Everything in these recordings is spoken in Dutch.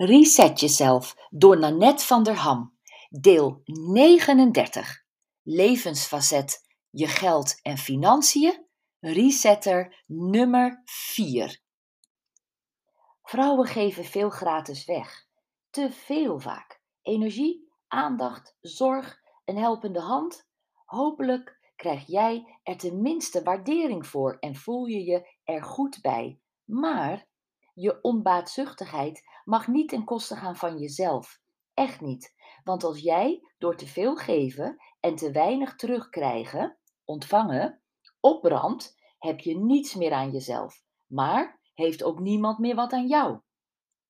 Reset jezelf door Nanette van der Ham. Deel 39. Levensfacet je geld en financiën. Resetter nummer 4. Vrouwen geven veel gratis weg. Te veel vaak. Energie, aandacht, zorg, een helpende hand. Hopelijk krijg jij er tenminste waardering voor en voel je je er goed bij. Maar je onbaatzuchtigheid mag niet ten koste gaan van jezelf. Echt niet. Want als jij door te veel geven en te weinig terugkrijgen, ontvangen, opbrandt, heb je niets meer aan jezelf. Maar heeft ook niemand meer wat aan jou.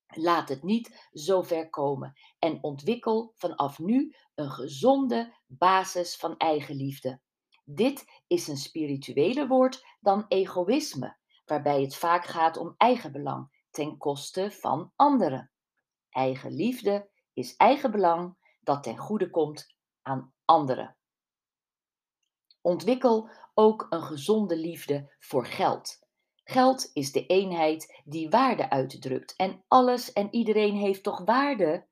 Laat het niet zo ver komen en ontwikkel vanaf nu een gezonde basis van eigenliefde. Dit is een spiritueler woord dan egoïsme, waarbij het vaak gaat om eigenbelang ten koste van anderen. Eigenliefde is eigenbelang dat ten goede komt aan anderen. Ontwikkel ook een gezonde liefde voor geld. Geld is de eenheid die waarde uitdrukt en alles en iedereen heeft toch waarde?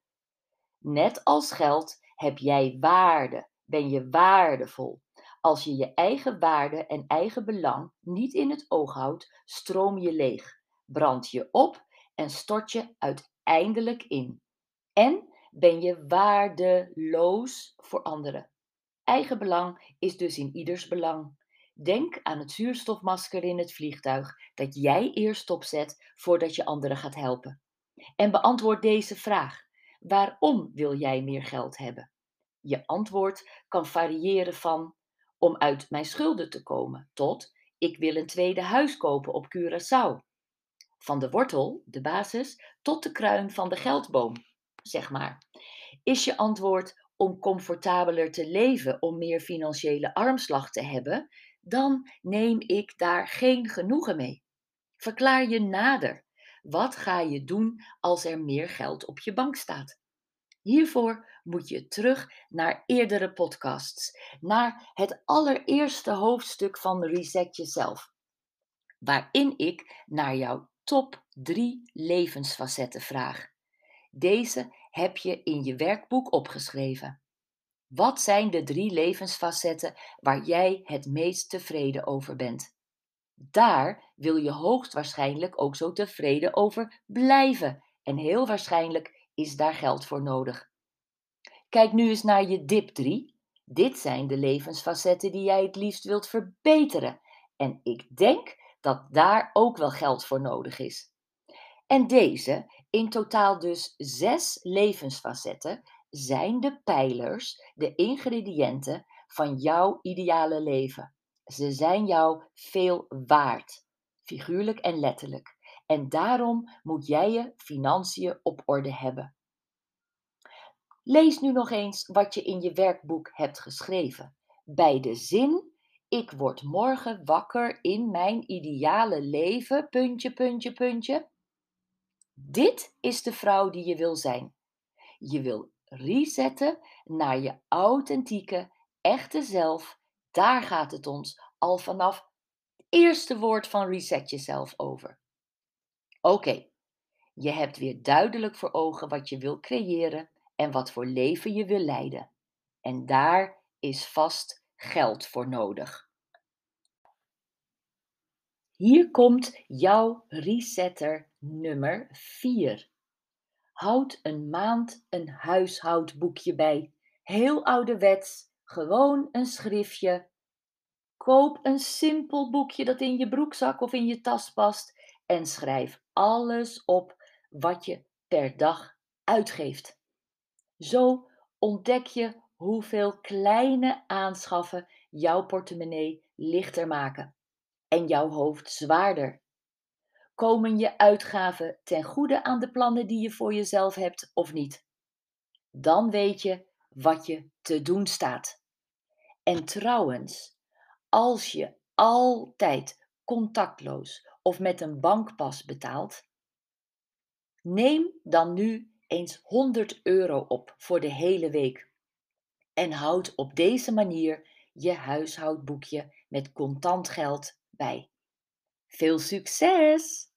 Net als geld heb jij waarde, ben je waardevol. Als je je eigen waarde en eigen belang niet in het oog houdt, stroom je leeg, brand je op en stort je uiteindelijk in. En ben je waardeloos voor anderen. Eigenbelang is dus in ieders belang. Denk aan het zuurstofmasker in het vliegtuig dat jij eerst opzet voordat je anderen gaat helpen. En beantwoord deze vraag: waarom wil jij meer geld hebben? Je antwoord kan variëren van om uit mijn schulden te komen tot ik wil een tweede huis kopen op Curaçao. Van de wortel, de basis, tot de kruin van de geldboom, zeg maar. Is je antwoord om comfortabeler te leven, om meer financiële armslag te hebben, dan neem ik daar geen genoegen mee. Verklaar je nader. Wat ga je doen als er meer geld op je bank staat? Hiervoor moet je terug naar eerdere podcasts, naar het allereerste hoofdstuk van Reset Jezelf, waarin ik naar jouw top 3 levensfacetten vraag. Deze heb je in je werkboek opgeschreven. Wat zijn de drie levensfacetten waar jij het meest tevreden over bent? Daar wil je hoogstwaarschijnlijk ook zo tevreden over blijven en heel waarschijnlijk is daar geld voor nodig. Kijk nu eens naar je dip 3. Dit zijn de levensfacetten die jij het liefst wilt verbeteren. En ik denk dat daar ook wel geld voor nodig is. En deze, in totaal dus zes levensfacetten, zijn de pijlers, de ingrediënten van jouw ideale leven. Ze zijn jou veel waard, figuurlijk en letterlijk. En daarom moet jij je financiën op orde hebben. Lees nu nog eens wat je in je werkboek hebt geschreven. Bij de zin ik word morgen wakker in mijn ideale leven, puntje, puntje, puntje. Dit is de vrouw die je wil zijn. Je wil resetten naar je authentieke, echte zelf. Daar gaat het ons al vanaf het eerste woord van reset jezelf over. Oké, je hebt weer duidelijk voor ogen wat je wil creëren en wat voor leven je wil leiden. En daar is vast geld voor nodig. Hier komt jouw resetter nummer 4. Houd een maand een huishoudboekje bij. Heel ouderwets, gewoon een schriftje. Koop een simpel boekje dat in je broekzak of in je tas past en schrijf alles op wat je per dag uitgeeft. Zo ontdek je hoeveel kleine aanschaffen jouw portemonnee lichter maken en jouw hoofd zwaarder. Komen je uitgaven ten goede aan de plannen die je voor jezelf hebt of niet? Dan weet je wat je te doen staat. En trouwens, als je altijd contactloos of met een bankpas betaalt, neem dan nu eens 100 euro op voor de hele week en houd op deze manier je huishoudboekje met contant geld bij. Veel succes!